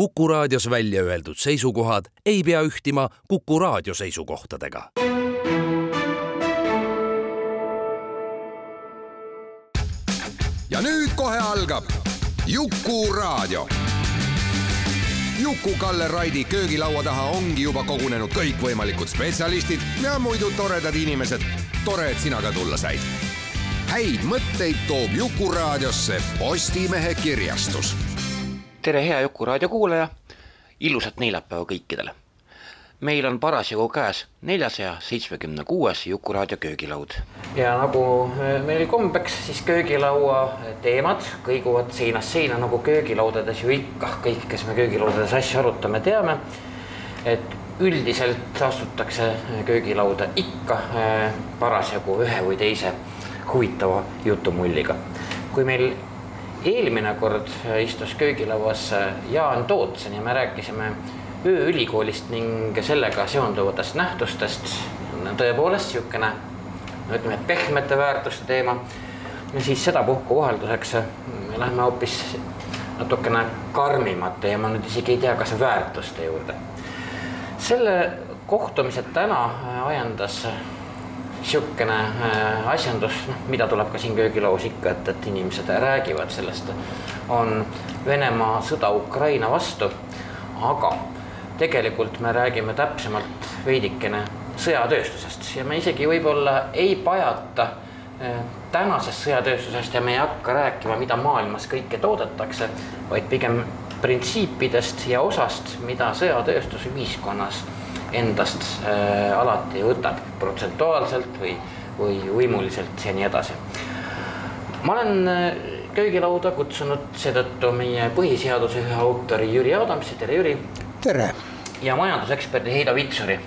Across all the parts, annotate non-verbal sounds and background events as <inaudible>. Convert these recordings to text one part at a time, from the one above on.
Kuku raadios välja öeldud seisukohad ei pea ühtima Kuku raadio seisukohtadega. ja nüüd kohe algab Jukuraadio. Juku-Kalle Raidi köögilaua taha ongi juba kogunenud kõikvõimalikud spetsialistid ja muidu toredad inimesed. tore, et sina ka tulla said. häid mõtteid toob Jukuraadiosse Postimehe kirjastus. Tere, hea Jukuraadio kuulaja. ilusat neljapäeva kõikidele meil on parasjagu käes neljasaja seitsmekümne kuues Jukuraadio köögilaud. ja nagu äh, meil kombeks, siis köögilaua teemad kõiguvad seinast seina nagu köögilaudades ju ikka, kõik, kes me köögilaudades asju arutame, teame, et üldiselt astutakse köögilauda ikka parasjagu ühe või teise huvitava jutumulliga. kui meil eelmine kord istus köögilauas Jaan Tootsen ja me rääkisime ööülikoolist ning sellega seonduvatest nähtustest. tõepoolest niisugune, no ütleme, pehmete väärtuste teema. ja siis sedapuhku vahelduseks lähme hoopis natukene karmimate ja ma nüüd isegi ei tea, kas väärtuste juurde. selle kohtumise täna ajendas niisugune äh, asjandus, noh, mida tuleb ka siin köögilaus ikka, et, et inimesed räägivad sellest, on Venemaa sõda Ukraina vastu, aga tegelikult me räägime täpsemalt veidikene sõjatööstusest. Ja me isegi võib-olla ei pajata eh, tänasest sõjatööstusest ja me ei hakka rääkima, mida maailmas kõike toodetakse, vaid pigem printsiipidest ja osast, mida sõjatööstus ühiskonnas endast äh, alati võtab protsentuaalselt või, või võimuliselt ja nii edasi. ma olen äh, köögilauda kutsunud seetõttu meie põhiseaduse ühe autori Jüri Adamsi, tere Jüri. tere ja majanduseksperdi Heido Vitsuri.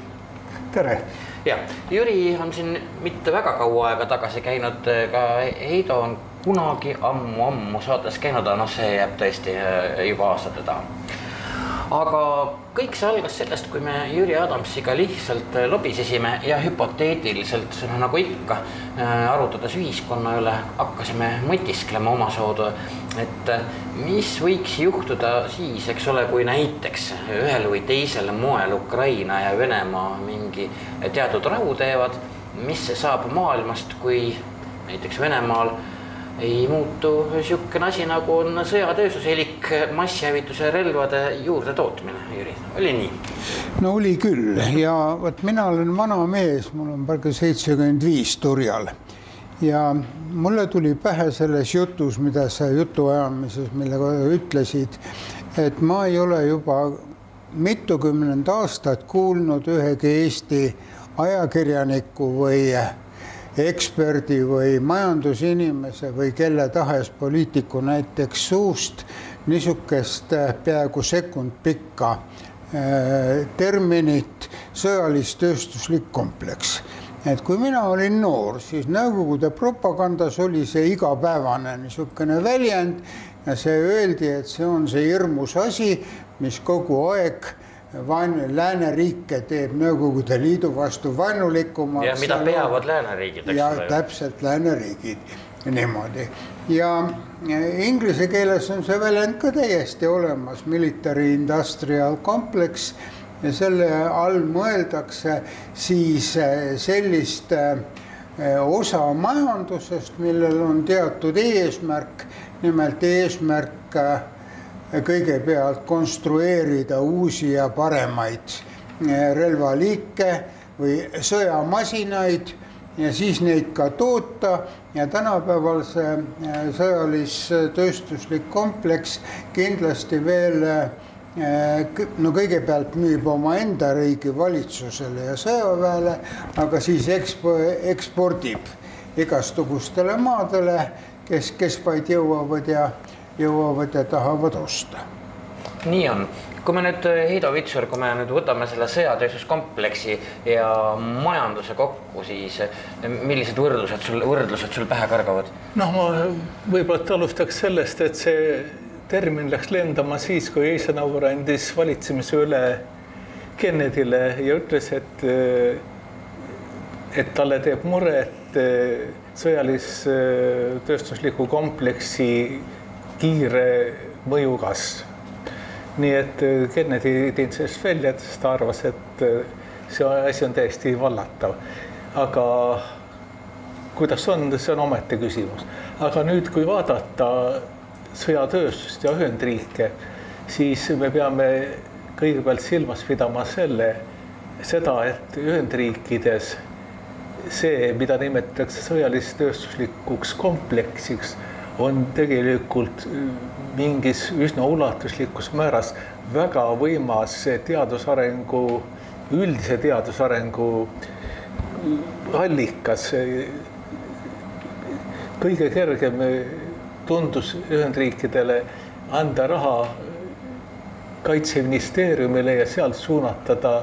tere. ja Jüri on siin mitte väga kaua aega tagasi käinud, ka Heido on kunagi ammu-ammu saates käinud, aga noh, see jääb tõesti äh, juba aastate taha aga kõik see algas sellest, kui me Jüri Adamsiga lihtsalt äh, lobisesime ja hüpoteetiliselt, nagu ikka, äh, arutades ühiskonna üle, hakkasime mõtisklema omasoodu, et äh, mis võiks juhtuda siis, eks ole, kui näiteks ühel või teisel moel Ukraina ja Venemaa mingi teatud rahu teevad, mis saab maailmast, kui näiteks Venemaal ei muutu niisugune asi, nagu on sõjatööstus elik masshävituse relvade juurdetootmine, Jüri, oli nii? no oli küll. Ja vot mina olen vana mees, mul on praegu seitsekümmend viis turjal. Ja mulle tuli pähe selles jutus, mida sa jutuajamises millega ütlesid, et ma ei ole juba mitukümmend aastat kuulnud ühegi Eesti ajakirjaniku või eksperdi või majandusinimese või kelle tahes poliitiku näiteks suust niisugust äh, peaaegu sekund pikka äh, terminit sõjalis-tööstuslik kompleks. et kui mina olin noor, siis Nõukogude propagandas oli see igapäevane niisugune väljend ja see öeldi, et see on see hirmus asi, mis kogu aeg vaen-, lääneriike teeb Nõukogude Liidu vastu vaenulikumaks. ja mida peavad lääneriigid, eks ole. ja täpselt lääneriigid niimoodi ja inglise keeles on see väljend ka täiesti olemas, military industrial complex ja selle all mõeldakse siis eh, sellist eh, osa majandusest, millel on teatud eesmärk, nimelt eesmärk eh, kõigepealt konstrueerida uusi ja paremaid eh, relvaliike või sõjamasinaid ja siis neid ka toota. Ja tänapäeval see eh, sõjalis-tööstuslik kompleks kindlasti veel eh, no kõigepealt müüb omaenda riigi valitsusele ja sõjaväele, aga siis ekspo-, ekspordib igastugustele maadele, kes, kes vaid jõuavad ja jõuavad ja tahavad osta. nii on, kui me nüüd, eh, Heido Vitsur, kui me nüüd võtame selle sõjatööstuskompleksi ja majanduse kokku, siis eh, millised võrdlused sul, võrdlused sul pähe kargavad? noh, ma võib-olla alustaks sellest, et see termin läks lendama siis, kui Eisenhower andis valitsemise üle Kennedyle ja ütles, et eh, et talle teeb muret sõjalis-tööstusliku kompleksi kiire mõju kasv. nii et Kennedy ei teinud sellest välja, sest ta arvas, et see asi on täiesti vallatav. aga kuidas on, see on omaette küsimus. aga nüüd, kui vaadata sõjatööstust ja Ühendriike, siis me peame kõigepealt silmas pidama selle, seda, et Ühendriikides see, mida nimetatakse sõjalis-tööstuslikuks kompleksiks, on tegelikult mingis üsna ulatuslikus määras väga võimas teadusarengu, üldise teadusarengu allikas. kõige kergem tundus Ühendriikidele anda raha kaitseministeeriumile ja sealt suunata ta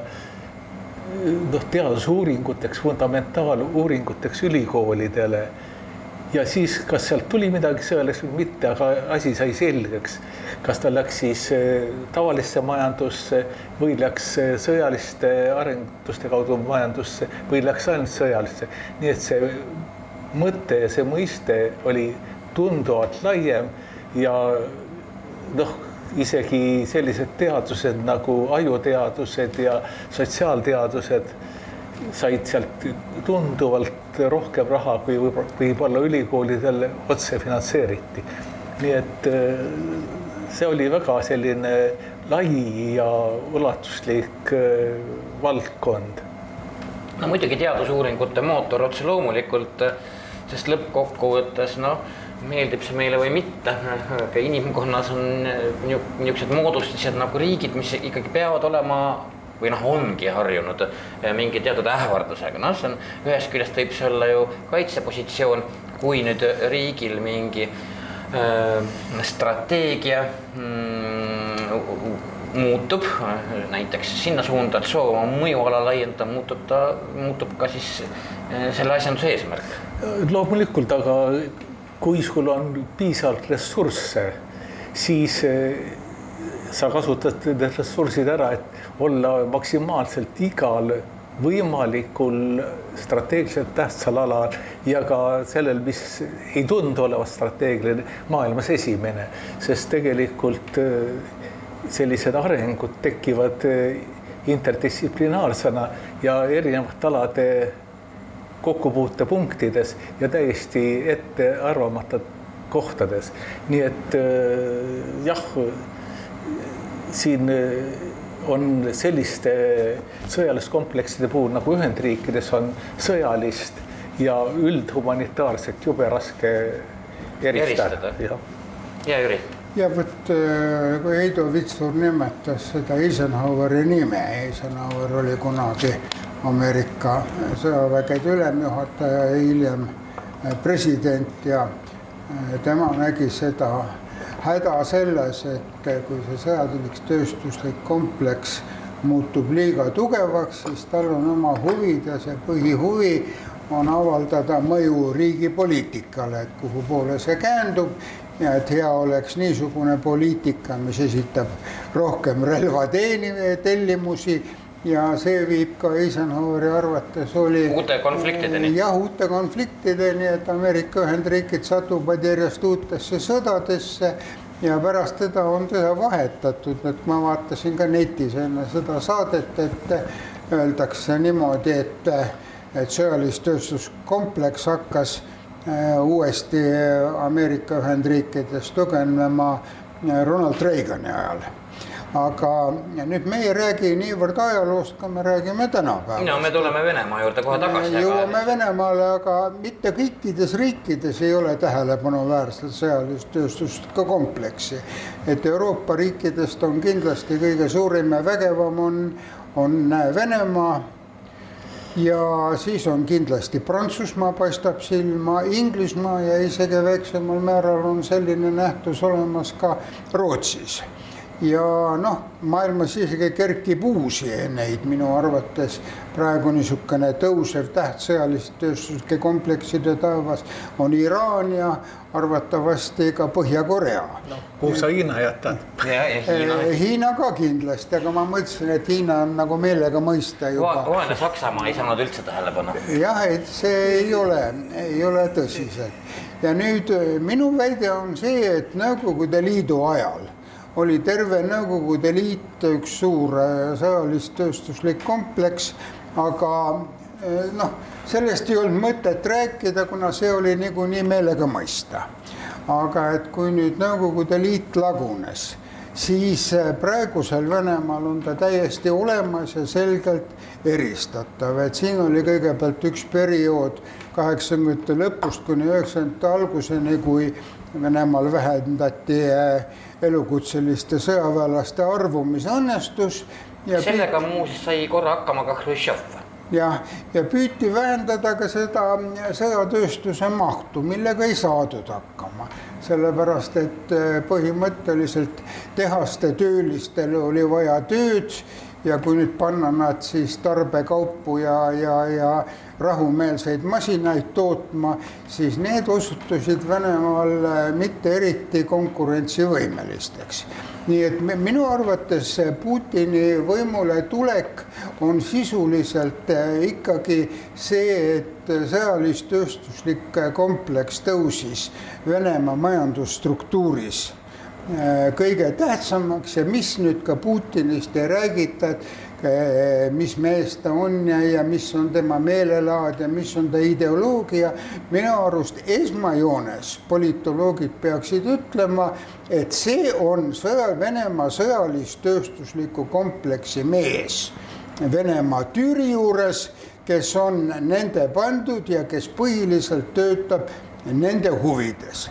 noh, teadusuuringuteks, fundamentaaluuringuteks ülikoolidele. Ja siis, kas sealt tuli midagi sõjalist või mitte, aga asi sai selgeks. kas ta läks siis eh, tavalisse majandusse või läks eh, sõjaliste arenduste kaudu majandusse või läks ainult sõjalisse. nii et see mõte ja see mõiste oli tunduvalt laiem ja noh isegi sellised teadused nagu ajuteadused ja sotsiaalteadused said sealt tunduvalt rohkem raha, kui võib-olla, ülikoolidel otse finantseeriti. nii et äh, see oli väga selline lai ja ulatuslik äh, valdkond. no muidugi teadusuuringute mootor otse loomulikult, sest lõppkokkuvõttes noh meeldib see meile või mitte, aga <laughs> inimkonnas on niisugused moodustised nagu riigid, mis ikkagi peavad olema või noh, ongi harjunud eh, mingi teatud ähvardusega, noh, see on ühest küljest võib see olla ju kaitsepositsioon, kui nüüd riigil mingi äh, strateegia mm, muutub näiteks sinna suunda, et soov oma mõjuala laiendada, muutub ta, muutub ka siis äh, selle asjanduse eesmärk. loomulikult, aga kui sul on piisavalt ressursse, siis eh, sa kasutad need ressursid ära, et olla maksimaalselt igal võimalikul strateegiliselt tähtsal alal ja ka sellel, mis ei tundu olevat strateegiline, maailmas esimene, sest tegelikult eh, sellised arengud tekivad eh, interdistsiplinaarsena ja erinevate alade kokkupuutepunktides ja täiesti ettearvamata kohtades. nii et äh, jah, siin on selliste sõjaliskomplekside puhul nagu Ühendriikides on sõjalist ja üldhumanitaarset jube raske eristada. ja Jüri? Ja vot äh, kui Heido Vitsur nimetas seda Eisenhoweri nime, Eisenhower oli kunagi Ameerika sõjavägede ülemjuhataja ja hiljem äh, president ja äh, tema nägi seda häda selles, et kui see sõjatüliks-tööstuslik kompleks muutub liiga tugevaks, siis tal on oma huvid ja see põhihuvi on avaldada mõju riigi poliitikale, et kuhu poole see käändub ja et hea oleks niisugune poliitika, mis esitab rohkem relvateeni tellimusi ja see viib ka Eisenhoweri arvates oli uute konfliktideni. jah, uute konfliktideni, et Ameerika Ühendriigid satuvad järjest uutesse sõdadesse ja pärast teda on teda vahetatud, et ma vaatasin ka netis enne seda saadet, et öeldakse niimoodi, et, et sõjalistööstuskompleks hakkas äh, uuesti Ameerika Ühendriikides tugevnema äh, Ronald Reagani ajal aga nüüd me ei räägi niivõrd ajaloost, kui me räägime tänapäevast. no me tuleme Venemaa juurde kohe tagasi. jõuame aga... Venemaale, aga mitte kõikides riikides ei ole tähelepanuväärselt sõjalist tööstust ka kompleksi. et Euroopa riikidest on kindlasti kõige suurim ja vägevam on, on Venemaa ja siis on kindlasti Prantsusmaa paistab silma, Inglismaa ja isegi väiksemal määral on selline nähtus olemas ka Rootsis ja noh, maailmas isegi kerkib uusi neid minu arvates praegu niisugune tõusev täht sõjaliste tööstuslike komplekside taevas on Iraan ja arvatavasti ka Põhja-Korea no,. kuhu sa Hiina jätad? Hiina. Eh, Hiina ka kindlasti, aga ma mõtlesin, et Hiina on nagu meelega mõista juba. vaene Saksamaa ei saanud üldse tähelepanu. jah, et see ei ole, ei ole tõsiselt ja nüüd eh, minu väide on see, et Nõukogude Liidu ajal oli terve Nõukogude Liit üks suur sõjalis-tööstuslik kompleks, aga noh, sellest ei olnud mõtet rääkida, kuna see oli niikuinii meelega mõista. aga et kui nüüd Nõukogude Liit lagunes, siis praegusel Venemaal on ta täiesti olemas ja selgelt eristatav, et siin oli kõigepealt üks periood kaheksakümnendate lõpust kuni üheksakümnendate alguseni, kui Venemaal vähendati elukutseliste sõjaväelaste arvu, mis õnnestus. sellega muuseas sai korra hakkama ka Hruštšov jah, ja püüti vähendada ka seda sõjatööstuse mahtu, millega ei saadud hakkama, sellepärast et põhimõtteliselt tehaste töölistel oli vaja tööd ja kui nüüd panna nad siis tarbekaupu ja, ja, ja rahumeelseid masinaid tootma, siis need osutusid Venemaal mitte eriti konkurentsivõimelisteks. nii et minu arvates Putini võimule tulek on sisuliselt ikkagi see, et sõjalis-tööstuslik kompleks tõusis Venemaa majandusstruktuuris Äh, kõige tähtsamaks ja mis nüüd ka Putinist ei räägita, et äh, mis mees ta on ja, ja mis on tema meelelaad ja mis on ta ideoloogia. minu arust esmajoones politoloogid peaksid ütlema, et see on sõja, Venemaa sõjalis-tööstusliku kompleksi mees Venemaa tüüri juures, kes on nende pandud ja kes põhiliselt töötab nende huvides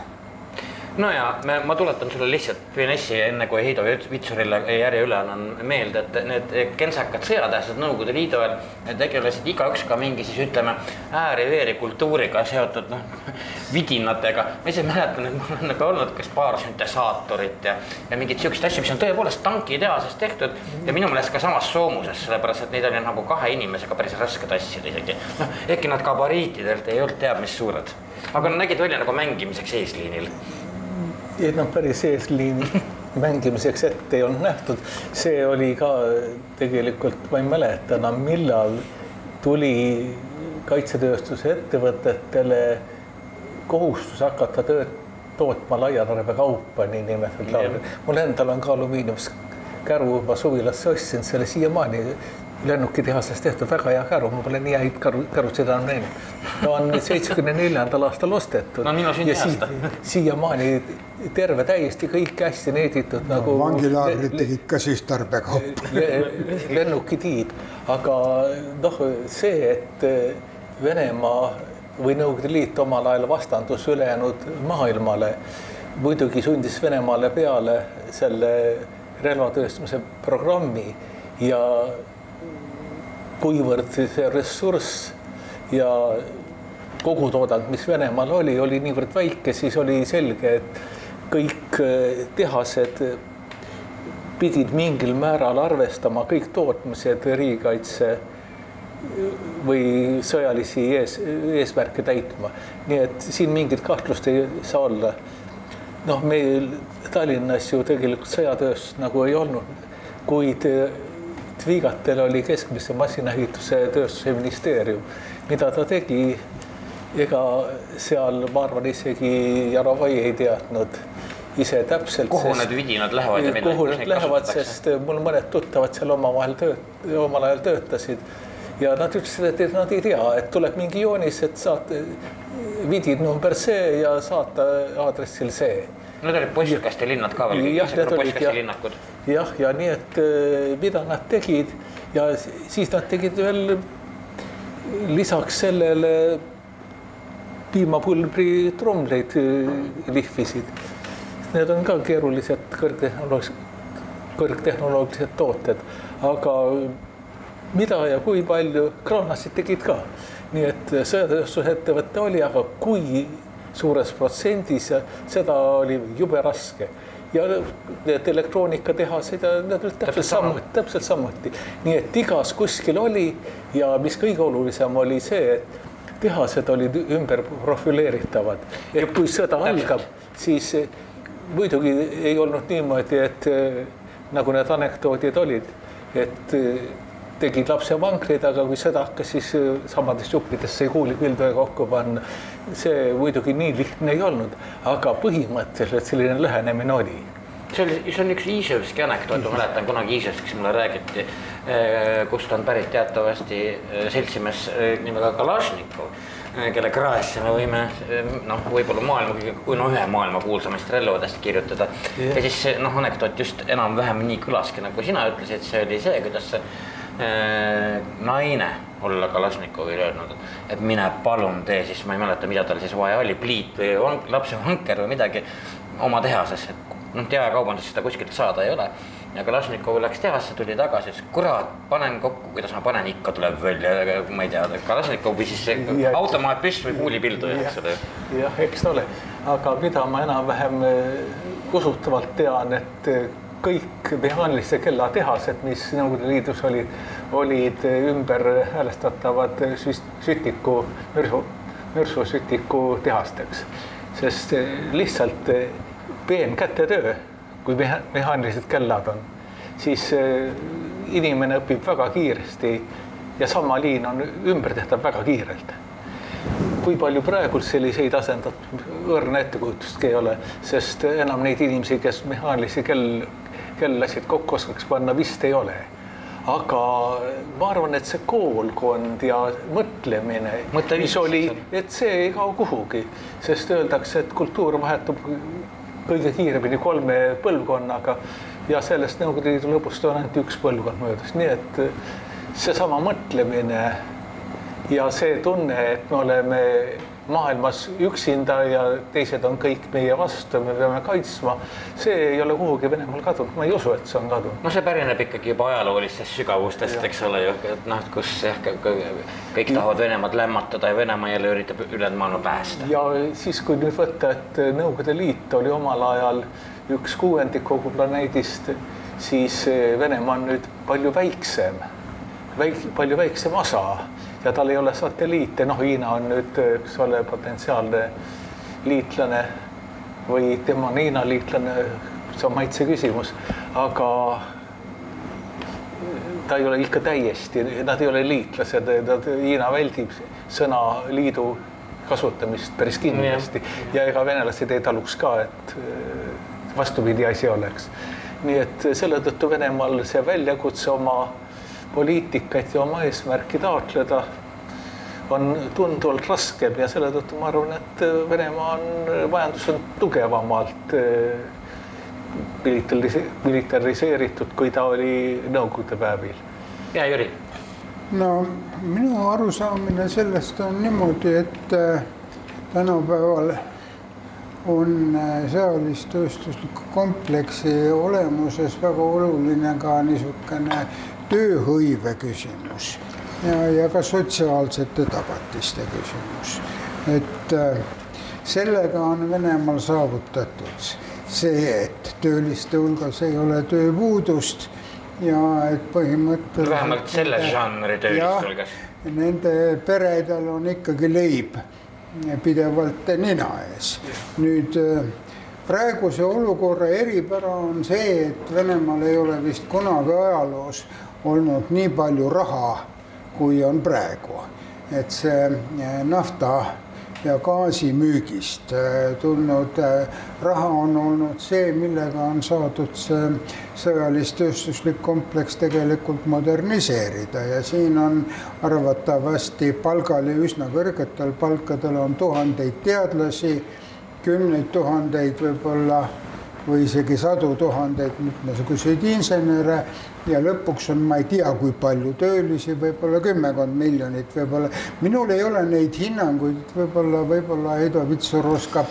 no ja me, ma tuletan sulle lihtsalt finessi, enne kui Heido Vitsurile järje üle annan meelde, et need kentsakad sõjatähtsad Nõukogude Liidu ajal tegelesid igaüks ka mingi siis ütleme ääri-veeri kultuuriga seotud noh, <laughs> vidinatega. ma ise mäletan, et mul on nagu olnud kas paar süntesaatorit ja, ja mingeid siukseid asju, mis on tõepoolest tankitehases tehtud ja minu meelest ka samas soomuses, sellepärast et neid oli nagu kahe inimesega päris raske tassida isegi. noh, ehkki nad gabariitidelt ei olnud teab mis suured, aga nägid välja nagu mängimiseks eesliinil ei noh, päris eesliini <laughs> mängimiseks ette ei olnud nähtud, see oli ka tegelikult, ma ei mäleta enam, millal tuli kaitsetööstuse ettevõtetele kohustus hakata tööd tootma laiatarbekaupa, niinimetatud. mul endal on ka alumiiniumkäru juba suvilasse ostsin selle siiamaani lennukitehasest tehtud väga hea käru, ma pole nii häid käru, kärusid enam näinud. ta on <laughs> seitsmekümne neljandal aastal ostetud. no minu sünniaasta si. <laughs> siiamaani terve, täiesti kõik hästi needitud no, nagu. vangilaagrid tegid ka siis tarbekaupa lennukitiib, aga noh, see, et Venemaa või Nõukogude Liit omal ajal vastandus ülejäänud maailmale, muidugi sundis Venemaale peale selle relvatööstuse programmi ja kuivõrd see ressurss ja kogutoodang, mis Venemaal oli, oli niivõrd väike, siis oli selge, et kõik eh, tehased pidid mingil määral arvestama kõik tootmised riigikaitse või sõjalisi ees, eesmärke täitma. nii et siin mingit kahtlust ei saa olla. noh, meil Tallinnas ju tegelikult sõjatööstust nagu ei olnud, kuid Tvigatel oli keskmise masinaehituse tööstuse ministeerium, mida ta tegi. ega seal, ma arvan, isegi Jarovai ei teadnud ise täpselt. kuhu sest, need vidinad lähevad ja kuhu need lähevad, sest mul mõned tuttavad seal omavahel tööt-, omal ajal töötasid ja nad ütlesid, et nad ei tea, et tuleb mingi joonis, et saate vidin number see ja saata aadressil see Need olid postkastilinnad ka veel? jah, need olid jah, jah, ja nii, et äh, mida nad tegid ja siis nad tegid veel lisaks sellele piimapulbri tromleid äh, lihvisid. Need on ka keerulised kõrgtehnoloogilised, kõrgtehnoloogilised tooted, aga mida ja kui palju, kraanasid tegid ka. nii et sõjatööstusettevõte oli, aga kui suures protsendis ja seda oli jube raske ja need elektroonikatehased ja need olid täpselt samuti, täpselt samuti. nii et igas kuskil oli ja mis kõige olulisem oli see, et tehased olid ümber profileeritavad. et kui sõda algab, siis muidugi ei olnud niimoodi, et nagu need anekdoodid olid, et tegid lapsevankrid, aga kui sõda hakkas, siis samades juppides sai kuulipilduja kokku panna. See muidugi nii lihtne ei olnud, aga põhimõtteliselt selline lähenemine oli. See oli, see on üks Iisevski anekdoot, ma mäletan kunagi Iisevskis mulle räägiti, eh, kust on pärit teatavasti eh, seltsimees nimega Kalašnikov kelle kraesse me võime noh, võib-olla maailma kõige, kui no ühe maailma kuulsamast relvadest kirjutada. Yeah.. ja siis noh, anekdoot just enam-vähem nii kõlaski, nagu sina ütlesid, see oli see, kuidas see äh, naine olla Kalašnikovile öelnud, et mine palun tee siis, ma ei mäleta, mida tal siis vaja oli, pliit või vank, lapsevanker või midagi oma tehases, et noh, jaekaubanduses seda kuskilt saada ei ole ja Kalašnikov läks tehasse, tuli tagasi, ütles kurat, panen kokku, kuidas ma panen, ikka tuleb välja, ma ei tea, Kalašnikov või siis automaatpüss või kuulipilduja, eks ole. jah, eks ta ole, aga mida ma enam-vähem eh, usutavalt tean, et eh, kõik mehaanilise kella tehased, mis Nõukogude Liidus olid, olid ümber häälestatavad sütiku, mürsu, mürsusütiku tehasteks, sest lihtsalt peenkätetöö kui meha-, mehaanilised kellad on, siis inimene õpib väga kiiresti ja sama liin on ümbertehtav väga kiirelt. kui palju praegu selliseid asendatud, õrna ettekujutustki ei ole, sest enam neid inimesi, kes mehaanilisi kell, kellasid kokku oskaks panna, vist ei ole. Aga ma arvan, et see koolkond ja mõtlemine, mis oli, et see ei kao kuhugi, sest öeldakse, et kultuur vahetub kõige kiiremini kolme põlvkonnaga ja sellest Nõukogude Liidu lõpust on ainult üks põlvkond möödas, nii et seesama mõtlemine ja see tunne, et me oleme maailmas üksinda ja teised on kõik meie vastu, me peame kaitsma. see ei ole kuhugi Venemaal kadunud, ma ei usu, et see on kadunud. no see pärineb ikkagi juba ajaloolistest sügavustest, eks ole ju, et noh, kus jah, kõik tahavad Venemaad lämmatada ja Venemaa jälle üritab ülejäänud maailma päästa. ja siis, kui nüüd võtta, et Nõukogude Liit oli omal ajal üks kuuendik kogu planeedist, siis Venemaa on nüüd palju väiksem, väik-, palju väiksem osa ja tal ei ole satelliite, noh, Hiina on nüüd, eks ole, potentsiaalne liitlane või tema on Hiina liitlane, see on maitse küsimus, aga ta ei ole ikka täiesti, nad ei ole liitlased, nad, Hiina väldib sõna liidu kasutamist päris kindlasti. Ja ega venelased ei taluks ka, et vastupidi asi oleks. nii et selle tõttu Venemaal see väljakutse oma poliitikat ja oma eesmärki taotleda on tunduvalt raskem ja selle tõttu ma arvan, et Venemaa on, majandus on tugevamalt eh, militariseeritud, kui ta oli Nõukogude päevil. ja Jüri? no minu arusaamine sellest on niimoodi, et eh, tänapäeval on eh, sõjalis-tööstusliku kompleksi olemuses väga oluline ka niisugune tööhõive küsimus ja, ja ka sotsiaalsete tagatiste küsimus. et äh, sellega on Venemaal saavutatud see, et tööliste hulgas ei ole tööpuudust ja et põhimõtteliselt. vähemalt selle žanri tööliste hulgas. Nende peredel on ikkagi leib pidevalt nina ees. nüüd äh, praeguse olukorra eripära on see, et Venemaal ei ole vist kunagi ajaloos olnud nii palju raha, kui on praegu. et see eh, nafta ja gaasi müügist eh, tulnud eh, raha on olnud see, millega on saadud see sõjalis-tööstuslik kompleks tegelikult moderniseerida ja siin on arvatavasti palgal ja üsna kõrgetel palkadel on tuhandeid teadlasi, kümneid tuhandeid võib-olla või isegi sadu tuhandeid mitmesuguseid insenere ja lõpuks on, ma ei tea, kui palju töölisi, võib-olla kümmekond miljonit, võib-olla. minul ei ole neid hinnanguid, võib-olla, võib-olla Heido Vitsur oskab,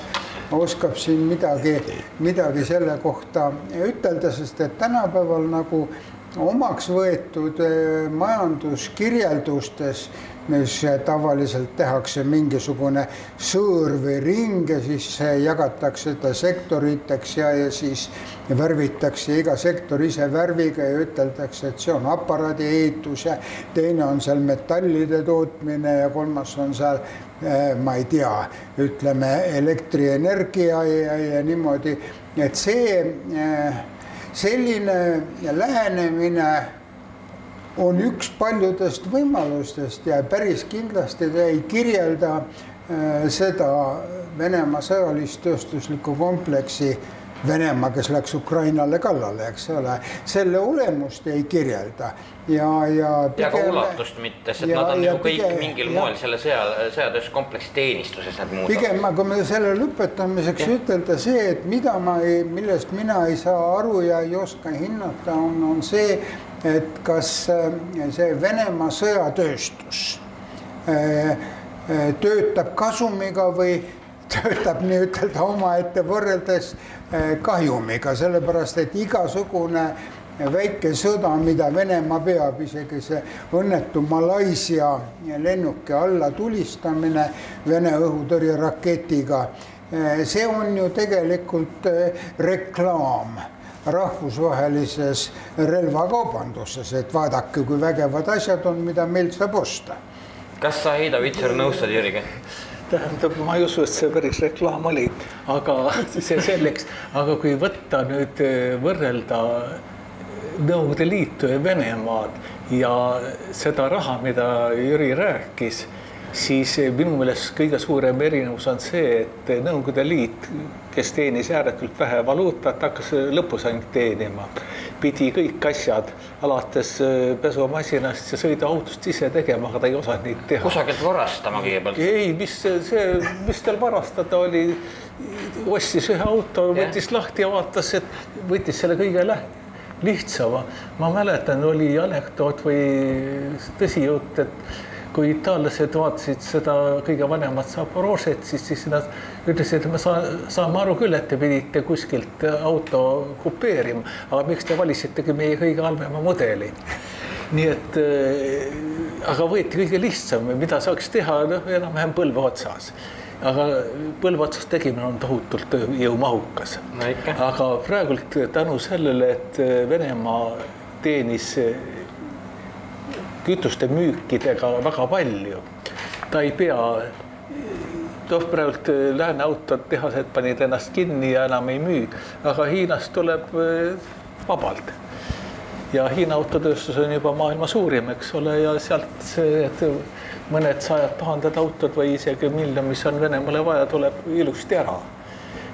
oskab siin midagi, midagi selle kohta ütelda, sest et tänapäeval nagu omaks võetud eh, majanduskirjeldustes mis tavaliselt tehakse mingisugune sõõr või ring ja siis jagatakse ta sektoriteks ja, ja siis värvitakse iga sektor ise värviga ja üteldakse, et see on aparaadiehitus ja teine on seal metallide tootmine ja kolmas on seal eh, ma ei tea, ütleme elektrienergia ja, ja niimoodi, et see eh, selline lähenemine on üks paljudest võimalustest ja päris kindlasti ta ei kirjelda äh, seda Venemaa sõjalis-tööstuslikku kompleksi Venemaa, kes läks Ukrainale kallale, eks ole, selle olemust ei kirjelda ja, ja. ja ka ulatust mitte, sest ja, nad on ju kõik pigem, mingil ja, moel selle sõja, sõjatööstuskompleksi teenistuses need muud. pigem, aga me selle lõpetamiseks ja. ütelda see, et mida ma ei, millest mina ei saa aru ja ei oska hinnata, on, on see, et kas äh, see Venemaa sõjatööstus äh, äh, töötab kasumiga või <laughs> töötab nii-ütelda omaette võrreldes kahjumiga, sellepärast et igasugune väike sõda, mida Venemaa peab, isegi see õnnetu Malaisia lennuki allatulistamine Vene õhutõrjeraketiga, see on ju tegelikult reklaam rahvusvahelises relvakaubanduses, et vaadake, kui vägevad asjad on, mida meilt saab osta. kas sa, Heido Vitsur, nõustud Jüriga? tähendab, ma ei usu, et see päris reklaam oli, aga <laughs> see selleks, aga kui võtta nüüd võrrelda Nõukogude Liitu ja Venemaad ja seda raha, mida Jüri rääkis siis minu meelest kõige suurem erinevus on see, et Nõukogude Liit, kes teenis ääretult vähe valuutat, hakkas lõpus ainult teenima. pidi kõik asjad alates äh, pesumasinast ja sõiduautost ise tegema, aga ta ei osanud neid teha. kusagilt varastama kõigepealt? ei, mis see, mis tal varastada oli, ostis ühe auto, võttis lahti ja vaatas, et võttis selle kõige lihtsama. ma mäletan, oli anekdoot või tõsijutt, et kui itaallased vaatasid seda kõige vanemat Zaporožet, siis, siis nad ütlesid, et me saa, saame aru küll, et te pidite kuskilt auto kupeerima, aga miks te valisitegi meie kõige halvema mudeli? nii et äh, aga võeti kõige lihtsam, mida saaks teha, noh, enam-vähem põlve otsas aga põlve otsas tegemine on tohutult tööjõumahukas no. aga praegult tänu sellele, et Venemaa teenis kütuste müükidega väga palju. ta ei pea, noh, praegult äh, lääne autotehased panid ennast kinni ja enam ei müü, aga Hiinast tuleb äh, vabalt. ja Hiina autotööstus on juba maailma suurim, eks ole, ja sealt see, et mõned sajad tuhanded autod või isegi miljon, mis on Venemaale vaja, tuleb ilusti ära.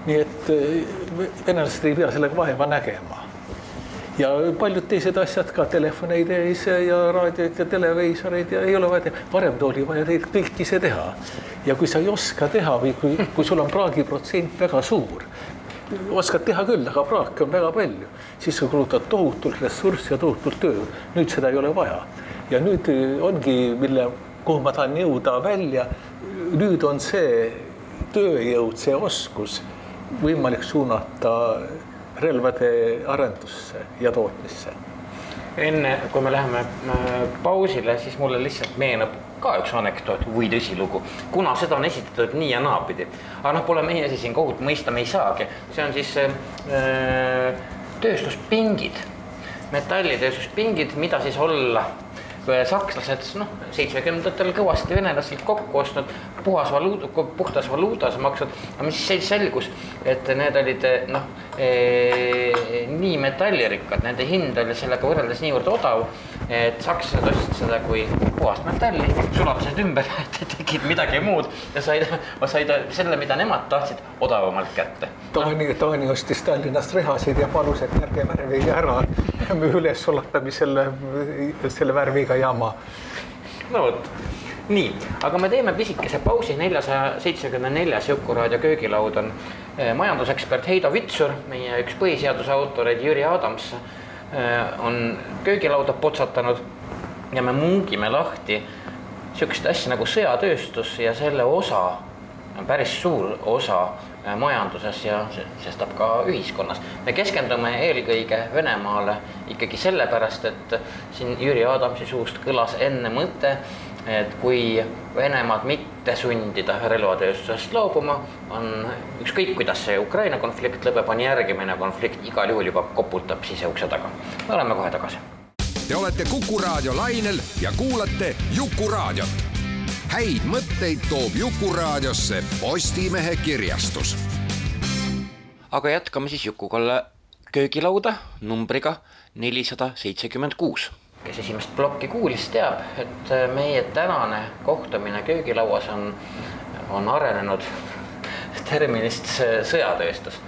nii et äh, venelased ei pea sellega vaeva nägema ja paljud teised asjad ka, telefoneid ees ja raadioid ja televiisoreid ja ei ole vaja teha, varem oli vaja neid kõiki ise teha. ja kui sa ei oska teha või kui, kui sul on praagiprotsent väga suur, oskad teha küll, aga praaki on väga palju, siis sa kulutad tohutult ressurssi ja tohutult tööd. nüüd seda ei ole vaja ja nüüd ongi, mille, kuhu ma tahan jõuda välja. nüüd on see tööjõud, see oskus võimalik suunata relvade arendusse ja tootmisse. enne kui me läheme äh, pausile, siis mulle lihtsalt meenub ka üks anekdoot või tõsilugu, kuna seda on esitatud nii ja naapidi. aga noh, pole meie siin kohut mõista, me ei saagi, see on siis äh, tööstuspingid, metallitööstuspingid, mida siis olla sakslased noh, seitsmekümnendatel kõvasti venelastelt kokku ostnud, puhas valuuta, puhtas valuutas maksnud, aga mis siis selgus, et need olid noh e,, nii metallirikkad, nende hind oli sellega võrreldes niivõrd odav, et sakslased ostsid seda kui puhast metalli, sulatasid ümber, <laughs> tegid midagi muud ja said, said selle, mida nemad tahtsid, odavamalt kätte. Taani, Taani ostis Tallinnast rehasid ja palus, et ärge värvige ära <laughs> üles sulatamisel selle värviga jama. no vot nii, aga me teeme pisikese pausi, neljasaja seitsmekümne neljas Jukuraadio köögilaud on eh, majandusekspert Heido Vitsur, meie üks põhiseaduse autoreid Jüri Adams on köögilauda potsatanud ja me mungime lahti sihukest asja nagu sõjatööstus ja selle osa, päris suur osa eh, majanduses ja sestap ka ühiskonnas. me keskendume eelkõige Venemaale ikkagi sellepärast, et siin Jüri Adamsi suust kõlas enne mõte et kui Venemaad mitte sundida relvatööstusest loobuma, on ükskõik, kuidas see Ukraina konflikt lõpeb, on järgmine konflikt igal juhul juba koputab siseukse taga. me oleme kohe tagasi. Te olete Kuku raadio lainel ja kuulate Jukuraadiot. häid mõtteid toob Jukuraadiosse Postimehe kirjastus. aga jätkame siis Juku-Kalle köögilauda numbriga nelisada seitsekümmend kuus kes esimest plokki kuulis, teab, et äh, meie tänane kohtumine köögilauas on, on arenenud <laughs> terminist sõjatööstus.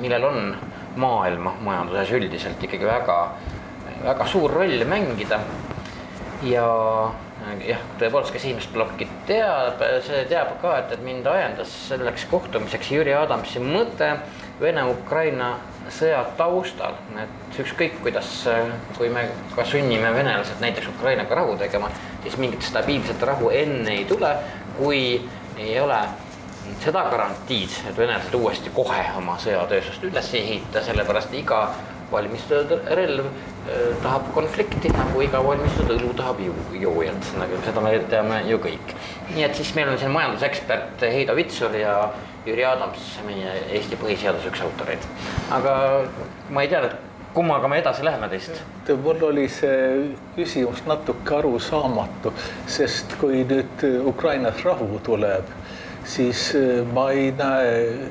millel on maailma majanduses üldiselt ikkagi väga, väga suur roll mängida. ja jah, tõepoolest, kes esimest plokki teab, see teab ka, et, et mind ajendas selleks kohtumiseks Jüri Adamsi mõte Vene-Ukraina sõja taustal, et ükskõik kuidas, kui me ka sunnime venelased näiteks Ukrainaga rahu tegema, siis mingit stabiilset rahu enne ei tule, kui ei ole seda garantiid, et venelased uuesti kohe oma sõjatööstust üles ei ehita, sellepärast iga valmistatud relv äh, tahab konflikti, nagu iga valmistatud õlu tahab ju, joojat, nagu seda me teame ju kõik. nii et siis meil on siin majandusekspert Heido Vitsur ja Jüri Adams, meie Eesti põhiseaduse üks autoreid. aga ma ei tea, et kummaga me edasi läheme teist? mul oli see küsimus natuke arusaamatu, sest kui nüüd Ukrainas rahu tuleb, siis äh, ma ei näe,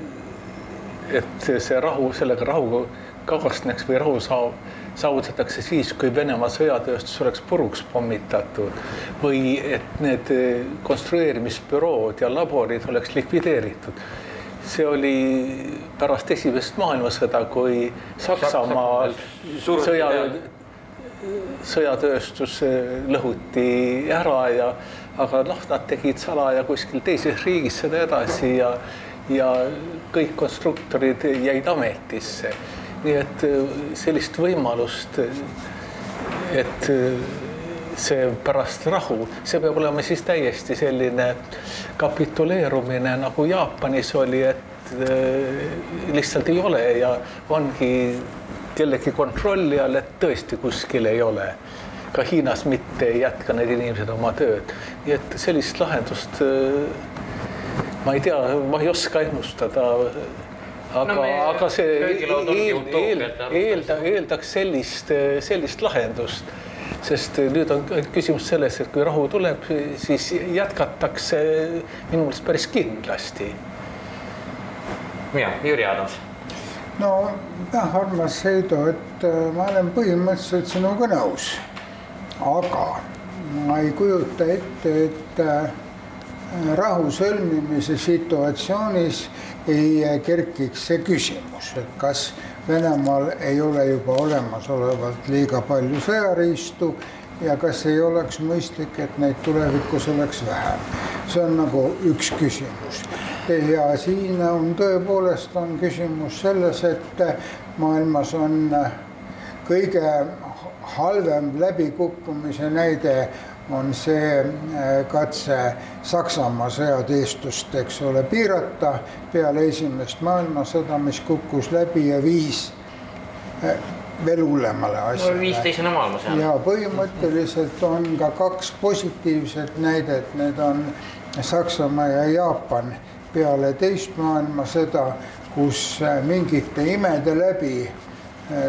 et see rahu, sellega rahu kaasneks või rahu saa-, saavutatakse siis, kui Venemaa sõjatööstus oleks puruks pommitatud või et need konstrueerimisbürood ja laborid oleks likvideeritud. See oli pärast esimest maailmasõda, kui Saksamaal sõja, sõjatööstus lõhuti ära ja aga noh, nad tegid salaja kuskil teises riigis seda edasi ja ja kõik konstruktorid jäid ametisse. Nii et äh, sellist võimalust, et äh, see pärast rahu, see peab olema siis täiesti selline kapituleerumine, nagu Jaapanis oli, et äh, lihtsalt ei ole ja ongi kellegi kontrolli all, et tõesti kuskil ei ole. ka Hiinas mitte ei jätka need inimesed oma tööd, nii et sellist lahendust ma ei tea, ma ei oska ennustada aga no, aga see eel, eel, eelda, eeldaks sellist, sellist lahendust sest nüüd on küsimus selles, et kui rahu tuleb, siis jätkatakse minu meelest päris kindlasti. ja, Jüri Adams. no jah, armas Heido, et äh, ma olen põhimõtteliselt sinuga nõus. aga ma ei kujuta ette, et äh, rahu sõlmimise situatsioonis ei kerkiks see küsimus, et kas Venemaal ei ole juba olemasolevalt liiga palju sõjariistu ja kas ei oleks mõistlik, et neid tulevikus oleks vähem. see on nagu üks küsimus. ja siin on tõepoolest on küsimus selles, et maailmas on kõige halvem läbikukkumise näide on see äh, katse Saksamaa sõjateestust, eks ole, piirata peale esimest maailmasõda, mis kukkus läbi ja viis äh, veel hullemale asjale. viis teisele maailmasõjale. ja põhimõtteliselt on ka kaks positiivset näidet, need on Saksamaa ja Jaapan peale teist maailmasõda, kus äh, mingite imede läbi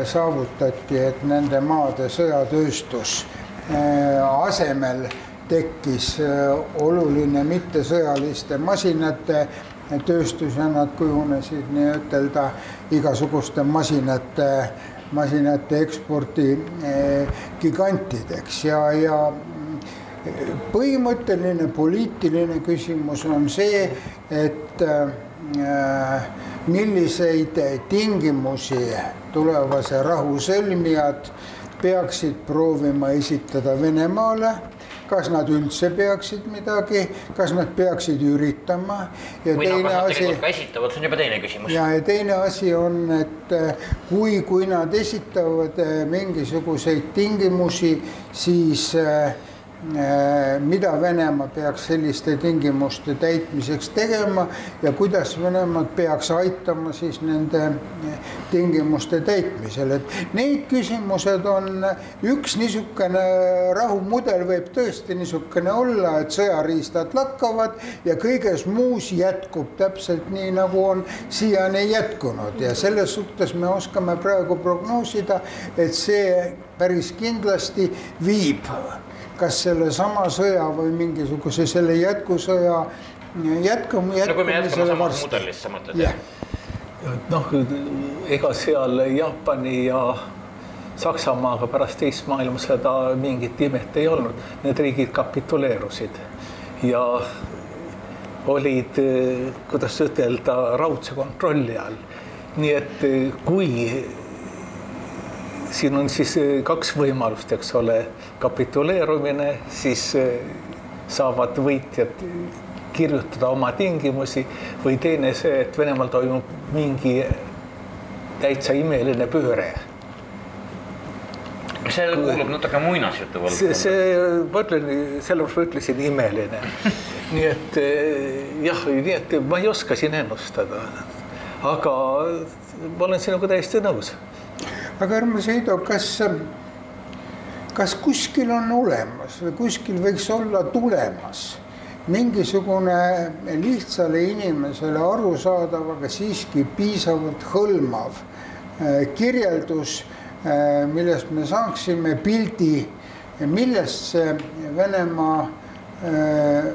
saavutati, et nende maade sõjatööstus asemel tekkis äh, oluline mittesõjaliste masinate tööstus ja nad kujunesid nii-ütelda igasuguste masinate, masinate ekspordi äh, gigantideks. Ja, ja põhimõtteline poliitiline küsimus on see, et milliseid tingimusi tulevase rahu sõlmijad peaksid proovima esitada Venemaale, kas nad üldse peaksid midagi, kas nad peaksid üritama. ja või teine no, asi. esitavad, see on juba teine küsimus. ja, ja teine asi on, et eh, kui, kui nad esitavad eh, mingisuguseid tingimusi, siis Äh, mida Venemaa peaks selliste tingimuste täitmiseks tegema ja kuidas Venemaad peaks aitama siis nende äh, tingimuste täitmisel, et need küsimused on üks niisugune rahumudel võib tõesti niisugune olla, et sõjariistad lakkavad ja kõiges muus jätkub täpselt nii, nagu on siiani jätkunud. Ja selles suhtes me oskame praegu prognoosida, et see päris kindlasti viib kas sellesama sõja või mingisuguse selle jätkusõja jätkam-, jätkumisele. no kui me jätkame samas mudelis, sa mõtled jah? noh, ega seal Jaapani ja Saksamaaga pärast teist maailmasõda mingit imet ei olnud, need riigid kapituleerusid ja olid, kuidas ütelda, raudse kontrolli all nii et kui siin on siis kaks võimalust, eks ole, kapituleerumine, siis saavad võitjad kirjutada oma tingimusi või teine see, et Venemaal toimub mingi täitsa imeline pööre see kuulub natuke muinasjutu valdkonda. see, ma ütlen, sellepärast ma ütlesin imeline. <laughs> nii et jah, nii et ma ei oska siin ennustada. aga ma olen sinuga täiesti nõus. Aga Armo Seido, kas, kas kuskil on olemas või kuskil võiks olla tulemas mingisugune lihtsale inimesele arusaadav, aga siiski piisavalt hõlmav äh, kirjeldus, äh, millest me saaksime pildi, millest see Venemaa äh,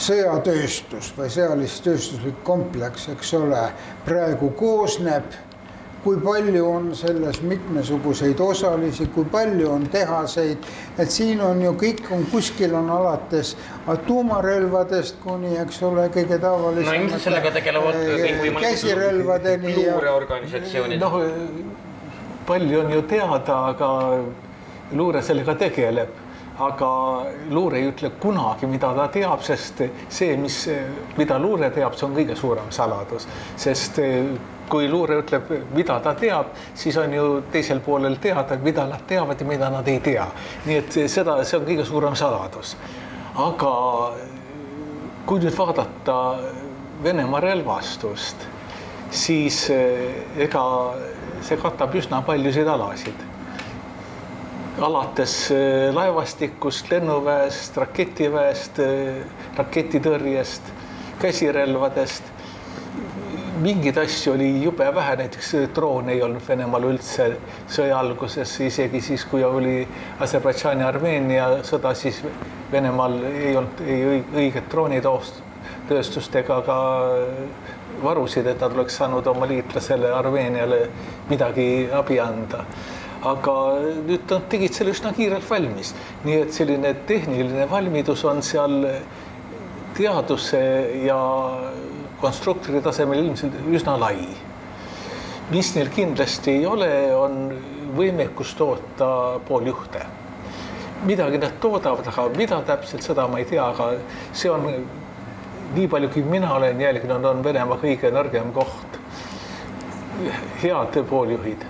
sõjatööstus või sõjalis-tööstuslik kompleks, eks ole, praegu koosneb kui palju on selles mitmesuguseid osalisi, kui palju on tehaseid, et siin on ju kõik on kuskil on alates tuumarelvadest kuni, eks ole, kõige tavalisemate. no ilmselt sellega tegelevad äh, kõikvõimalikud käsirelvadeni. luureorganisatsioonid. noh, palju on ju teada, aga luure sellega tegeleb aga luure ei ütle kunagi, mida ta teab, sest see, mis, mida luure teab, see on kõige suurem saladus, sest kui luure ütleb, mida ta teab, siis on ju teisel poolel teada, mida nad teavad ja mida nad ei tea. nii et seda, see on kõige suurem saladus. aga kui nüüd vaadata Venemaa relvastust, siis eh, ega see katab üsna paljusid alasid. alates eh, laevastikust, lennuväest, raketiväest, eh, raketitõrjest, käsirelvadest mingeid asju oli jube vähe, näiteks droone ei olnud Venemaal üldse sõja alguses, isegi siis, kui oli Aserbaidžaani, Armeenia sõda, siis Venemaal ei olnud ei õiget droonitööstust ega ka varusid, et nad oleks saanud oma liitlasele Armeeniale midagi abi anda. Aga nüüd nad tegid selle üsna kiirelt valmis, nii et selline tehniline valmidus on seal teaduse ja konstruktori tasemel ilmselt üsna lai. mis neil kindlasti ei ole, on võimekus toota pooljuhte. midagi nad toodavad, aga mida täpselt, seda ma ei tea, aga see on nii palju, kui mina olen jälginud, on Venemaa kõige nõrgem koht. head pooljuhid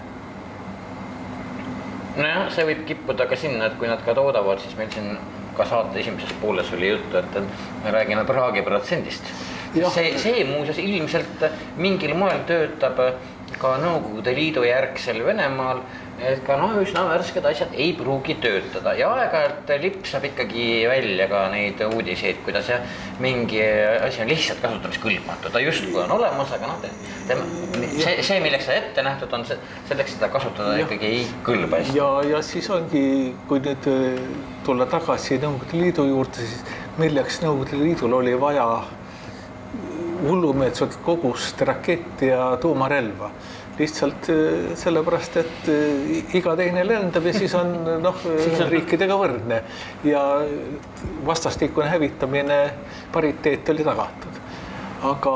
nojah, see võib kippuda ka sinna, et kui nad ka toodavad, siis meil siin ka saate esimeses pooles oli juttu, et me räägime Praagi protsendist see, see muuseas ilmselt mingil moel töötab ka Nõukogude Liidu järgsel Venemaal, et ka noh, üsna värsked asjad ei pruugi töötada. Ja aeg-ajalt lipsab ikkagi välja ka neid uudiseid, kuidas jah, mingi asi on lihtsalt kasutamiskõlbmatu, ta justkui on olemas, aga noh, see, see, milleks see ette nähtud on, selleks seda kasutada ja, ikkagi ei kõlba ja, ja siis ongi, kui nüüd äh, tulla tagasi Nõukogude Liidu juurde, siis milleks Nõukogude Liidul oli vaja hullumeelset kogust rakette ja tuumarelva. Lihtsalt äh, sellepärast, et äh, iga teine lendab ja siis on noh, <laughs> riikidega võrdne. Ja vastastikune hävitamine, pariteet oli tagatud. aga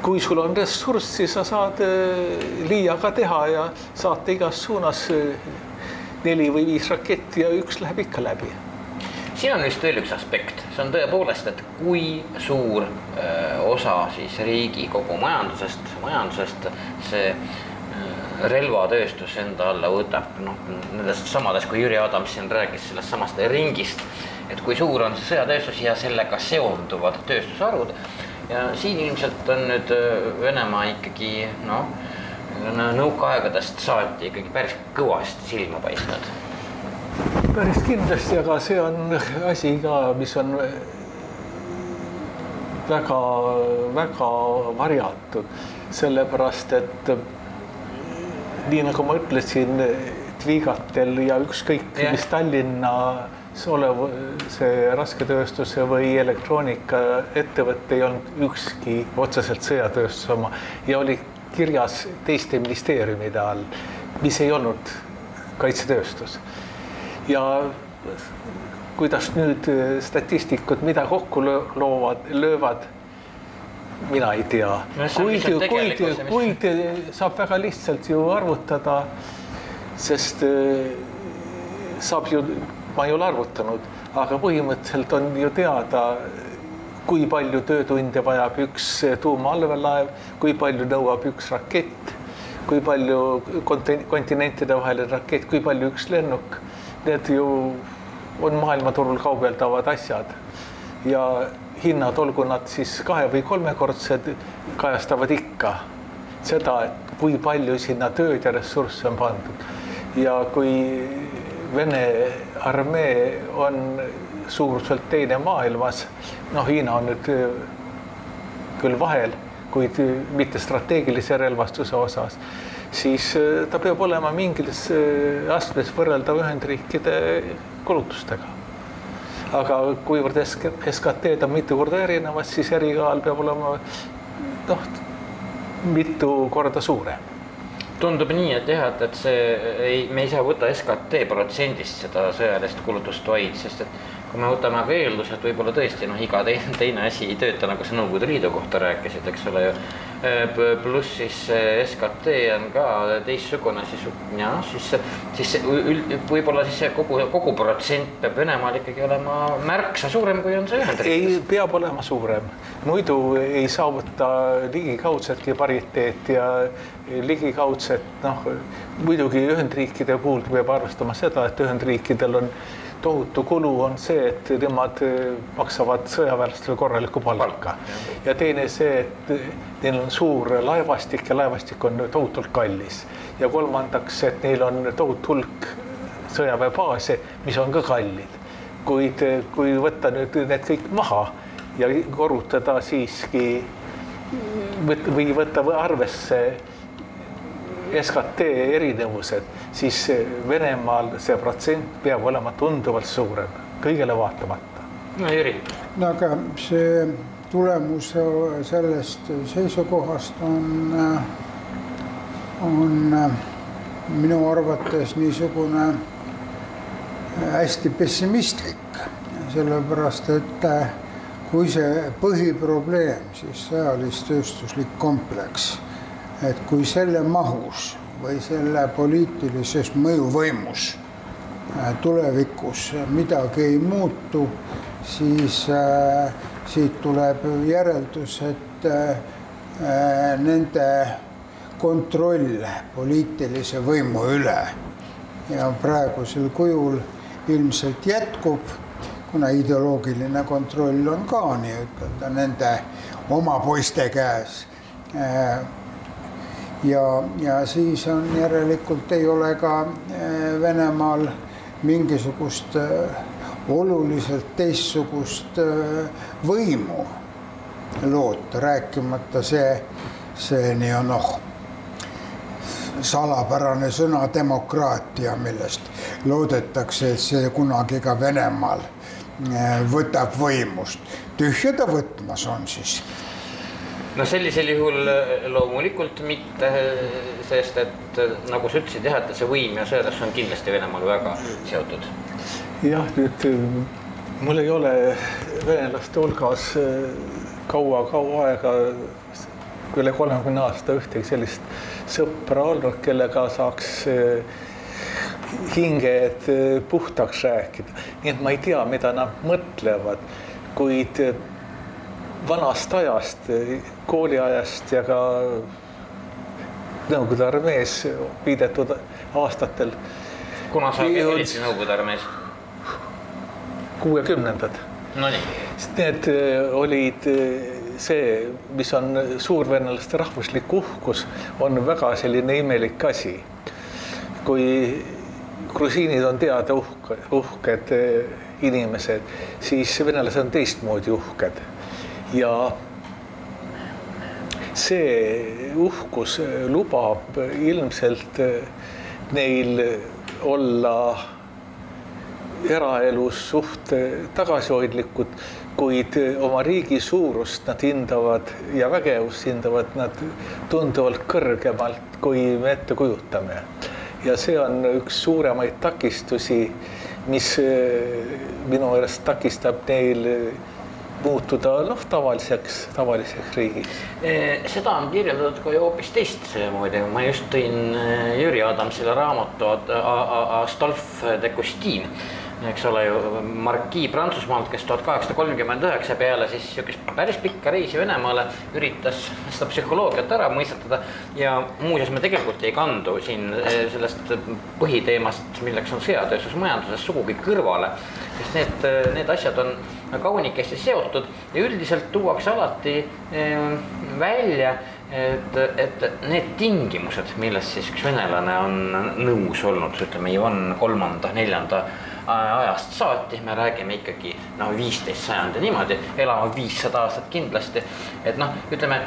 kui sul on ressurss, siis sa saad äh, liiaga teha ja saata igas suunas neli või viis raketti ja üks läheb ikka läbi siin on vist veel üks aspekt, see on tõepoolest, et kui suur öö, osa siis riigi kogu majandusest, majandusest see relvatööstus enda alla võtab, noh nendest samadest, kui Jüri Adams siin rääkis sellest samast ringist, et kui suur on see sõjatööstus ja sellega seonduvad tööstusharud. Ja siin ilmselt on nüüd Venemaa ikkagi noh, nõukaaegadest saati ikkagi päris kõvasti silma paistnud päris kindlasti, aga see on asi ka, mis on väga-väga varjatud, sellepärast et nii nagu ma ütlesin, Tvigatel ja ükskõik yeah. mis Tallinnas olev see rasketööstuse või elektroonikaettevõte ei olnud ükski otseselt sõjatööstuse oma. Ja oli kirjas teiste ministeeriumide all, mis ei olnud kaitsetööstus ja kuidas nüüd äh, statistikud, mida kokku loovad, löövad, mina ei tea kuid, kuid, kuid saab väga lihtsalt ju arvutada, sest äh, saab ju, ma ei ole arvutanud, aga põhimõtteliselt on ju teada, kui palju töötunde vajab üks tuumaallveelaev, kui palju nõuab üks rakett, kui palju kontin-, kontinentide vaheline rakett, kui palju üks lennuk. Need ju on maailmaturul kaubeldavad asjad ja hinnad, olgu nad siis kahe või kolmekordsed, kajastavad ikka seda, et kui palju sinna tööd ja ressursse on pandud. ja kui Vene armee on suuruselt teine maailmas, noh, Hiina on nüüd öö, küll vahel, kuid mitte strateegilise relvastuse osas, siis öö, ta peab olema mingis öö, astmes võrreldav Ühendriikide kulutustega aga kuivõrd SK SKT-d on mitu korda erinevad, siis erikaal peab olema noh, mitu korda suurem. tundub nii, et jah, et, et see ei, me ei saa võtta SKT protsendist seda sõjalist kulutust vaid, sest et kui me võtame aga eelduse, et võib-olla tõesti noh, iga teine, teine asi ei tööta, nagu sa Nõukogude Liidu kohta rääkisid, eks ole ju. pluss siis see SKT on ka teistsugune, siis ja noh, siis, siis üld, võib-olla siis see kogu, kogu protsent peab Venemaal ikkagi olema märksa suurem, kui on see Ühendriikides. ei, peab olema suurem, muidu ei saavuta ligikaudsetki pariteeti ja ligikaudset noh, muidugi Ühendriikide puhul peab arvestama seda, et Ühendriikidel on tohutu kulu on see, et nemad maksavad sõjaväelastele korralikku palka. ja teine see, et neil on suur laevastik ja laevastik on tohutult kallis. ja kolmandaks, et neil on tohutu hulk sõjaväebaase, mis on ka kallid. kuid kui võtta nüüd need kõik maha ja korrutada siiski või võtta arvesse SKT erinevused, siis Venemaal see protsent peab olema tunduvalt suurem, kõigele vaatamata. no Jüri. no aga see tulemus sellest seisukohast on, on minu arvates niisugune hästi pessimistlik, sellepärast et kui see põhiprobleem, siis sõjalis-tööstuslik kompleks et kui selle mahus või selle poliitilises mõjuvõimus tulevikus midagi ei muutu, siis äh, siit tuleb järeldus, et äh, nende kontroll poliitilise võimu üle ja praegusel kujul ilmselt jätkub, kuna ideoloogiline kontroll on ka nii-ütelda nende oma poiste käes ja, ja siis on järelikult ei ole ka eh, Venemaal mingisugust eh, oluliselt teistsugust eh, võimu loota, rääkimata see, see nii-öelda noh, salapärane sõna demokraatia, millest loodetakse, et see kunagi ka Venemaal võtab võimust. tühja ta võtmas on siis no sellisel juhul loomulikult mitte, sest et nagu sa ütlesid jah, et see võim ja sõjatööstus on kindlasti Venemaal väga seotud. jah, nüüd mul ei ole venelaste hulgas kaua-kaua aega, üle kolmekümne aasta ühtegi sellist sõpra olnud, kellega saaks hinged puhtaks rääkida, nii et ma ei tea, mida nad mõtlevad, kuid vanast ajast, kooliajast ja ka Nõukogude armees viidetud aastatel. kuna sa olid Nõukogude armees? kuuekümnendad. Nonii. Need olid see, mis on suurvenelaste rahvuslik uhkus, on väga selline imelik asi. kui grusiinid on teada uhke, uhked inimesed, siis venelased on teistmoodi uhked ja see uhkus lubab ilmselt neil olla eraelus suht tagasihoidlikud, kuid oma riigi suurust nad hindavad ja vägevust hindavad nad tunduvalt kõrgemalt, kui me ette kujutame. ja see on üks suuremaid takistusi, mis minu meelest takistab neil muutuda noh, tavaliseks, tavaliseks riigiks? seda on kirjeldatud ka ju hoopis teistmoodi, ma just tõin Jüri Adamsile raamatu Astolphe de Custine eks ole ju, markii Prantsusmaalt, kes tuhat kaheksasada kolmkümmend üheksa peale siis sihukest päris pikka reisi Venemaale üritas seda psühholoogiat ära mõistatada. ja muuseas, me tegelikult ei kandu siin eh, sellest põhiteemast, milleks on sõjatööstus majanduses sugugi kõrvale. sest need, need asjad on kaunikesti seotud ja üldiselt tuuakse alati eh, välja et, et need tingimused, milles siis üks venelane on nõus olnud, ütleme Ivan kolmanda, neljanda ajast saati, me räägime ikkagi noh, viisteist sajandi niimoodi, elame viissada aastat kindlasti. et noh, ütleme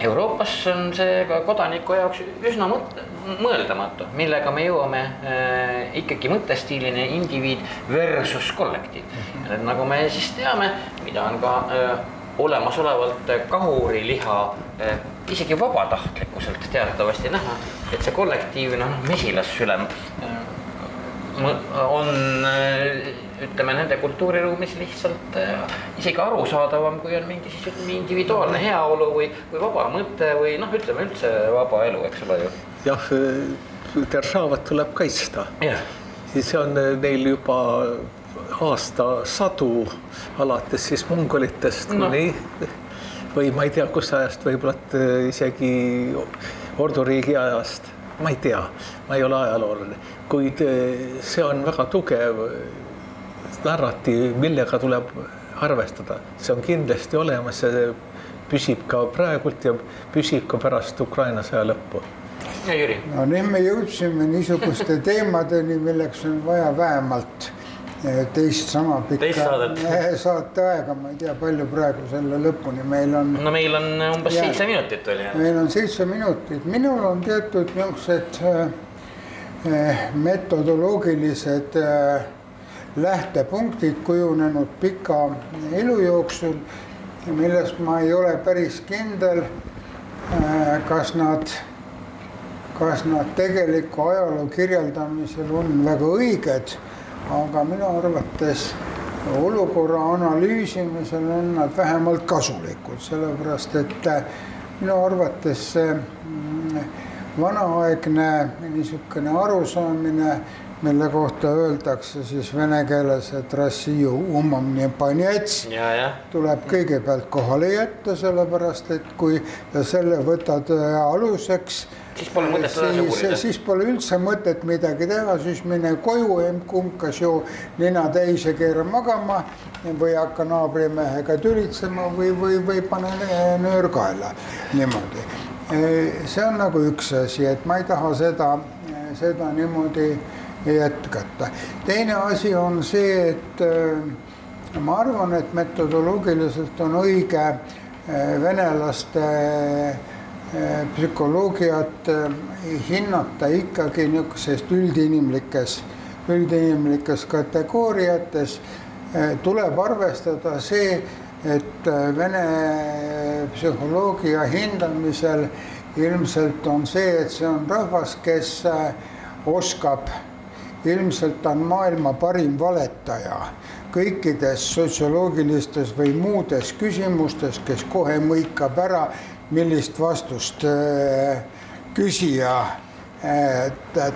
Euroopas on see ka kodaniku jaoks üsna mõt-, mõeldamatu, millega me jõuame äh, ikkagi mõttestiilini indiviid versus kollektiiv mm. -hmm. nagu me siis teame, mida on ka äh, olemasolevalt kahuriliha äh, isegi vabatahtlikkuselt teatavasti näha, et see kollektiivne noh, mesilassülem äh, on ütleme nende kultuuriruumis lihtsalt isegi arusaadavam, kui on mingi siis ütleme individuaalne heaolu või, või vaba mõte või noh, ütleme üldse vaba elu, eks ole ju. jah, Deržavat tuleb kaitsta siis on neil juba aastasadu, alates siis mongolitest no. kuni või ma ei tea, kus ajast, võib-olla isegi orduriigi ajast, ma ei tea, ma ei ole ajaloolane kuid eh, see on väga tugev narratiiv, millega tuleb arvestada, see on kindlasti olemas, see püsib ka praegult ja püsib ka pärast Ukraina sõja lõppu. ja Jüri? no nüüd me jõudsime niisuguste <laughs> teemadeni, milleks on vaja vähemalt teist sama pikka eh, <laughs> saateaega, ma ei tea, palju praegu selle lõpuni meil on. no meil on umbes seitse minutit oli. meil on seitse minutit, minul on teatud niisugused Eh, metodoloogilised eh, lähtepunktid kujunenud pika elu jooksul, millest ma ei ole päris kindel, eh, kas nad, kas nad tegeliku ajaloo kirjeldamisel on väga õiged, aga minu arvates olukorra analüüsimisel on nad vähemalt kasulikud, sellepärast et minu arvates see mm, vanaaegne niisugune arusaamine, mille kohta öeldakse siis vene keeles, et tuleb kõigepealt kohale jätta, sellepärast et kui selle võtad äh, aluseks, siis pole mõtet seda siis, uurida. siis pole üldse mõtet midagi teha, siis mine koju, emb-kumb, kas ju nina täis ja keera magama või hakka naabrimehega tülitsema või, või, või pane nöör kaela niimoodi see on nagu üks asi, et ma ei taha seda, seda niimoodi jätkata. teine asi on see, et äh, ma arvan, et metodoloogiliselt on õige äh, venelaste äh, psühholoogiat hinnata ikkagi niisugusest üldinimlikes, üldinimlikes kategooriates. tuleb arvestada see, et Vene psühholoogia hindamisel ilmselt on see, et see on rahvas, kes oskab, ilmselt on maailma parim valetaja kõikides sotsioloogilistes või muudes küsimustes, kes kohe mõikab ära, millist vastust äh, küsija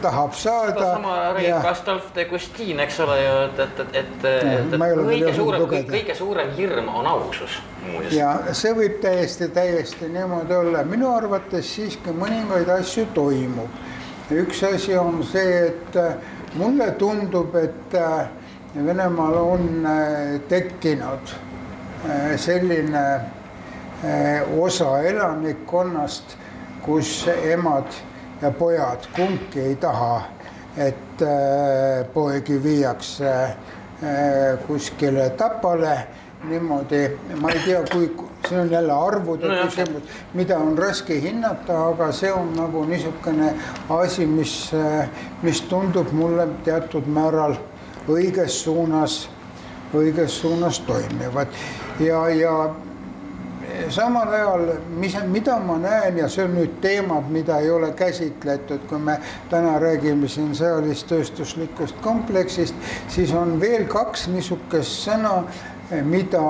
tahab saada. sedasama Rein Kastalf de Gustin, eks ole ju, et, et, et, et, et, et kõige suurem, kõige suurem hirm on ausus. ja see võib täiesti, täiesti niimoodi olla, minu arvates siiski mõningaid asju toimub. üks asi on see, et äh, mulle tundub, et äh, Venemaal on äh, tekkinud selline osa elanikkonnast, kus emad ja pojad kumbki ei taha, et äh, poegi viiakse äh, kuskile Tapale niimoodi, ma ei tea, kui, see on jälle arvude no, küsimus, mida on raske hinnata, aga see on nagu niisugune asi, mis, mis tundub mulle teatud määral õiges suunas, õiges suunas toimivat. Ja, ja samal ajal, mis, mida ma näen ja see on nüüd teemad, mida ei ole käsitletud, kui me täna räägime siin sõjalist-tööstuslikust kompleksist, siis on veel kaks niisugust sõna, mida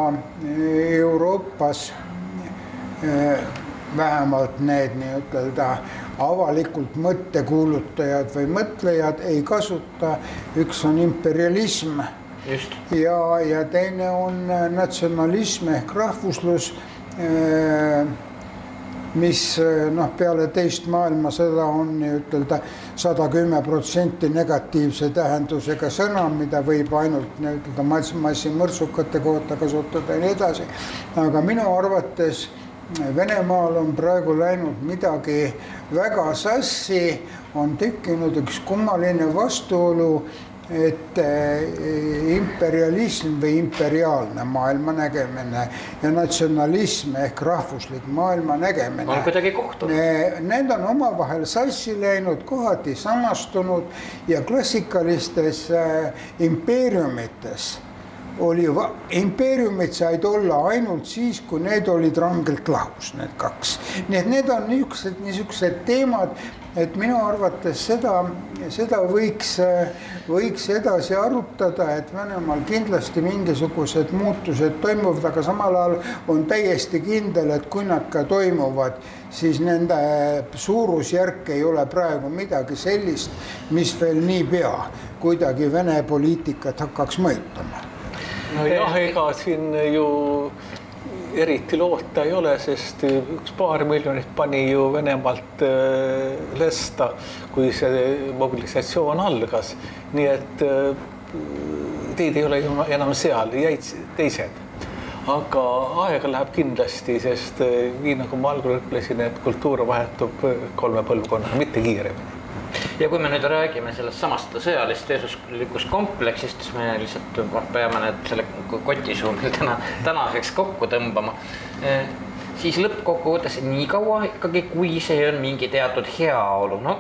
Euroopas vähemalt need nii-ütelda avalikult mõttekuulutajad või mõtlejad ei kasuta. üks on imperialism Just. ja, ja teine on natsionalism ehk rahvuslus mis noh, peale teist maailmasõda on nii-ütelda sada kümme protsenti negatiivse tähendusega sõna, mida võib ainult nii-ütelda mass, massimõrtsukate kohta kasutada ja nii edasi. aga minu arvates Venemaal on praegu läinud midagi väga sassi, on tekkinud üks kummaline vastuolu et eh, imperialism või imperiaalne maailmanägemine ja natsionalism ehk rahvuslik maailmanägemine. on kuidagi kohtunud. Need on omavahel sassi läinud, kohati samastunud ja klassikalistes eh, impeeriumites oli, impeeriumid said olla ainult siis, kui need olid rangelt lahus, need kaks. nii et need on niisugused, niisugused teemad, et minu arvates seda, seda võiks, võiks edasi arutada, et Venemaal kindlasti mingisugused muutused toimuvad, aga samal ajal on täiesti kindel, et kui nad ka toimuvad, siis nende suurusjärk ei ole praegu midagi sellist, mis veel niipea kuidagi Vene poliitikat hakkaks mõjutama. Nojah, ega siin ju eriti loota ei ole, sest üks paar miljonit pani ju Venemaalt äh, lesta, kui see mobilisatsioon algas. nii et äh, teid ei ole ju enam seal, jäid teised. aga aega läheb kindlasti, sest äh, nii nagu ma algul ütlesin, et kultuur vahetub kolme põlvkonnaga, mitte kiiremini ja kui me nüüd räägime sellest samast sõjalist tööstuslikust kompleksist, siis me lihtsalt peame need selle kotisuu meil <laughs> täna, tänaseks kokku tõmbama. Eh, siis lõppkokkuvõttes niikaua ikkagi, kui see on mingi teatud heaolu, no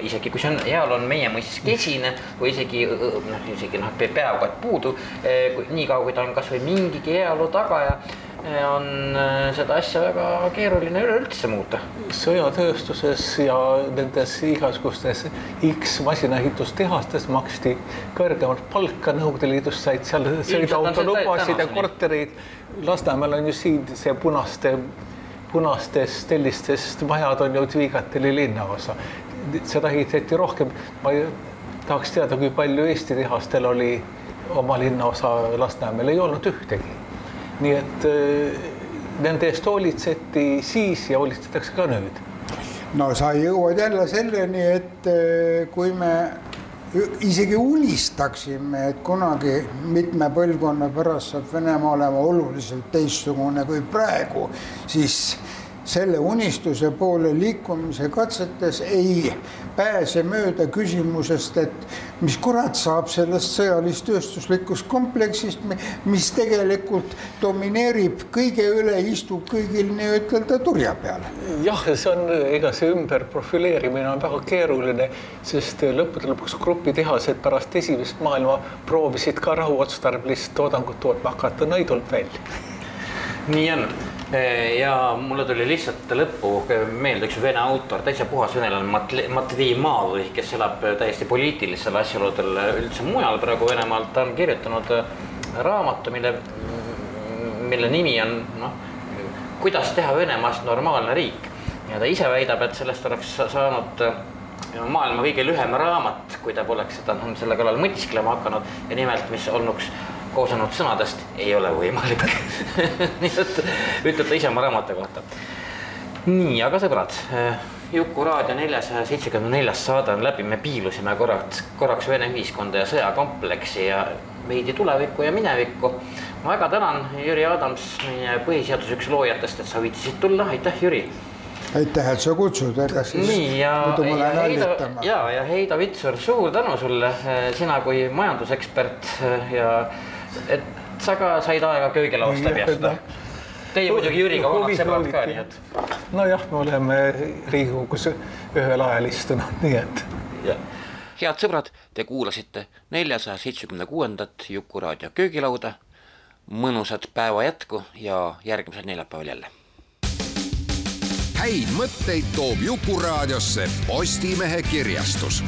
isegi kui see on, heaolu on meie mõistes kesine või isegi noh, isegi noh, peaaegu et puudu. Eh, niikaua, kui ta on kasvõi mingigi heaolu tagaja on äh, seda asja väga keeruline üleüldse muuta. sõjatööstuses ja nendes igasugustes X masinaehitustehastes maksti kõrgemat palka, Nõukogude Liidus said seal sõiduautolubasid ja kortereid. Lasnamäel on ju siin see punaste, punastest tellistest majad on ju Tviigateli linnaosa. seda ehitati rohkem. ma tahaks teada, kui palju Eesti tehastel oli oma linnaosa Lasnamäel, ei olnud ühtegi nii et äh, nende eest hoolitseti siis ja hoolitsetakse ka nüüd. no sa jõuad jälle selleni, et äh, kui me isegi unistaksime, et kunagi mitme põlvkonna pärast saab Venemaa olema oluliselt teistsugune kui praegu, siis selle unistuse poole liikumise katsetes ei pääse mööda küsimusest, et mis kurat saab sellest sõjalis-tööstuslikust kompleksist, mis tegelikult domineerib kõige üle, istub kõigil nii-ütelda turja peal. jah, see on, ega see ümberprofileerimine on väga keeruline, sest lõppude lõpuks grupitehased pärast esimest maailma proovisid ka rahuotstarbelist toodangut tootma hakata, tulnud välja. nii on ja mulle tuli lihtsalt lõppu meelde üks vene autor, täitsa puhas venelane, Matvei Maalovi, kes elab täiesti poliitilistel asjaoludel üldse mujal praegu Venemaalt, ta on kirjutanud äh, raamatu, mille, mille nimi on noh, kuidas teha Venemaast normaalne riik. ja ta ise väidab, et sellest oleks saanud äh, maailma kõige lühem raamat, kui ta poleks seda noh, selle kallal mõtisklema hakanud ja nimelt, mis olnuks koosnenud sõnadest ei ole võimalik. <laughs> Nii et ütleb ta ise oma raamatu kohta. nii, aga sõbrad, Juku raadio neljasaja seitsekümne neljas saade on läbi, me piilusime korraks, korraks Vene ühiskonda ja sõjakompleksi ja veidi tulevikku ja minevikku. ma väga tänan, Jüri Adams, meie põhiseaduse üks loojatest, et sa viitsisid tulla, aitäh, Jüri! Aitäh, et sa kutsud, ega siis nii ja, ja Heido ja, ja Heido Vitsur, suur tänu sulle, sina kui majandusekspert ja et sa ka said aega köögilauast läbi astuda. Teie muidugi Jüriga vanad sõbrad ka, nii et. nojah, me oleme Riigikogus ühel ajal istunud, nii et. head sõbrad, te kuulasite neljasaja seitsmekümne kuuendat Juku-raadio köögilauda. mõnusat päeva jätku ja järgmisel neljapäeval jälle. häid mõtteid toob Jukuraadiosse Postimehe kirjastus